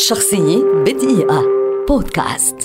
شخصية بدقيقة. بودكاست.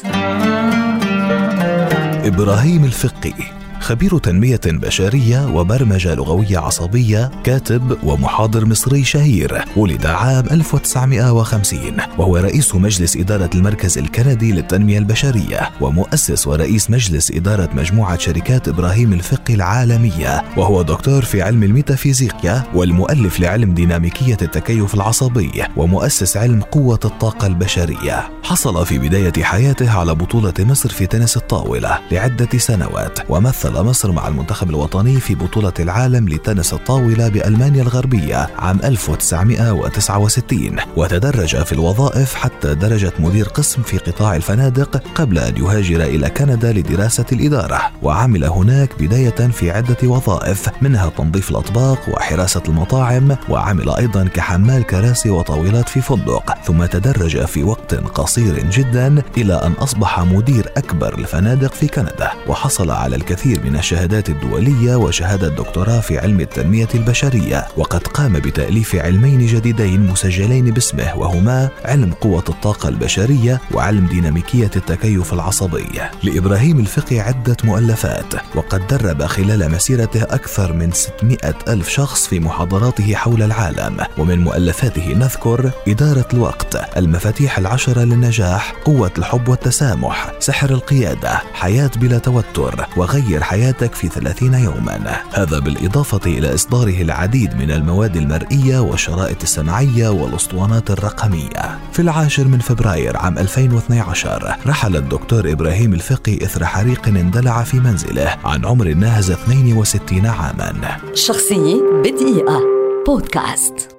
إبراهيم الفقي. خبير تنمية بشرية وبرمجة لغوية عصبية كاتب ومحاضر مصري شهير ولد عام 1950 وهو رئيس مجلس إدارة المركز الكندي للتنمية البشرية ومؤسس ورئيس مجلس إدارة مجموعة شركات إبراهيم الفقي العالمية وهو دكتور في علم الميتافيزيقيا والمؤلف لعلم ديناميكية التكيف العصبي ومؤسس علم قوة الطاقة البشرية. حصل في بداية حياته على بطولة مصر في تنس الطاولة لعدة سنوات ومثل مصر مع المنتخب الوطني في بطولة العالم لتنس الطاولة بألمانيا الغربية عام 1969 وتدرج في الوظائف حتى درجة مدير قسم في قطاع الفنادق قبل أن يهاجر إلى كندا لدراسة الإدارة. وعمل هناك بداية في عدة وظائف منها تنظيف الأطباق وحراسة المطاعم وعمل أيضا كحمال كراسي وطاولات في فندق. ثم تدرج في وقت قصير جدا إلى أن أصبح مدير أكبر الفنادق في كندا. وحصل على الكثير من الشهادات الدولية وشهادة دكتوراه في علم التنمية البشرية وقد قام بتأليف علمين جديدين مسجلين باسمه وهما علم قوة الطاقة البشرية وعلم ديناميكية التكيف العصبي. لإبراهيم الفقي عدة مؤلفات وقد درب خلال مسيرته أكثر من 600 ألف شخص في محاضراته حول العالم. ومن مؤلفاته نذكر إدارة الوقت المفاتيح العشرة للنجاح قوة الحب والتسامح سحر القيادة حياة بلا توتر وغير حياة حياتك في 30 يوما. هذا بالإضافة إلى إصداره العديد من المواد المرئية والشرائط السمعية والأسطوانات الرقمية. في العاشر من فبراير عام 2012 رحل الدكتور إبراهيم الفقي إثر حريق اندلع في منزله عن عمر ناهز 62 عاما. شخصية بدقيقة. بودكاست.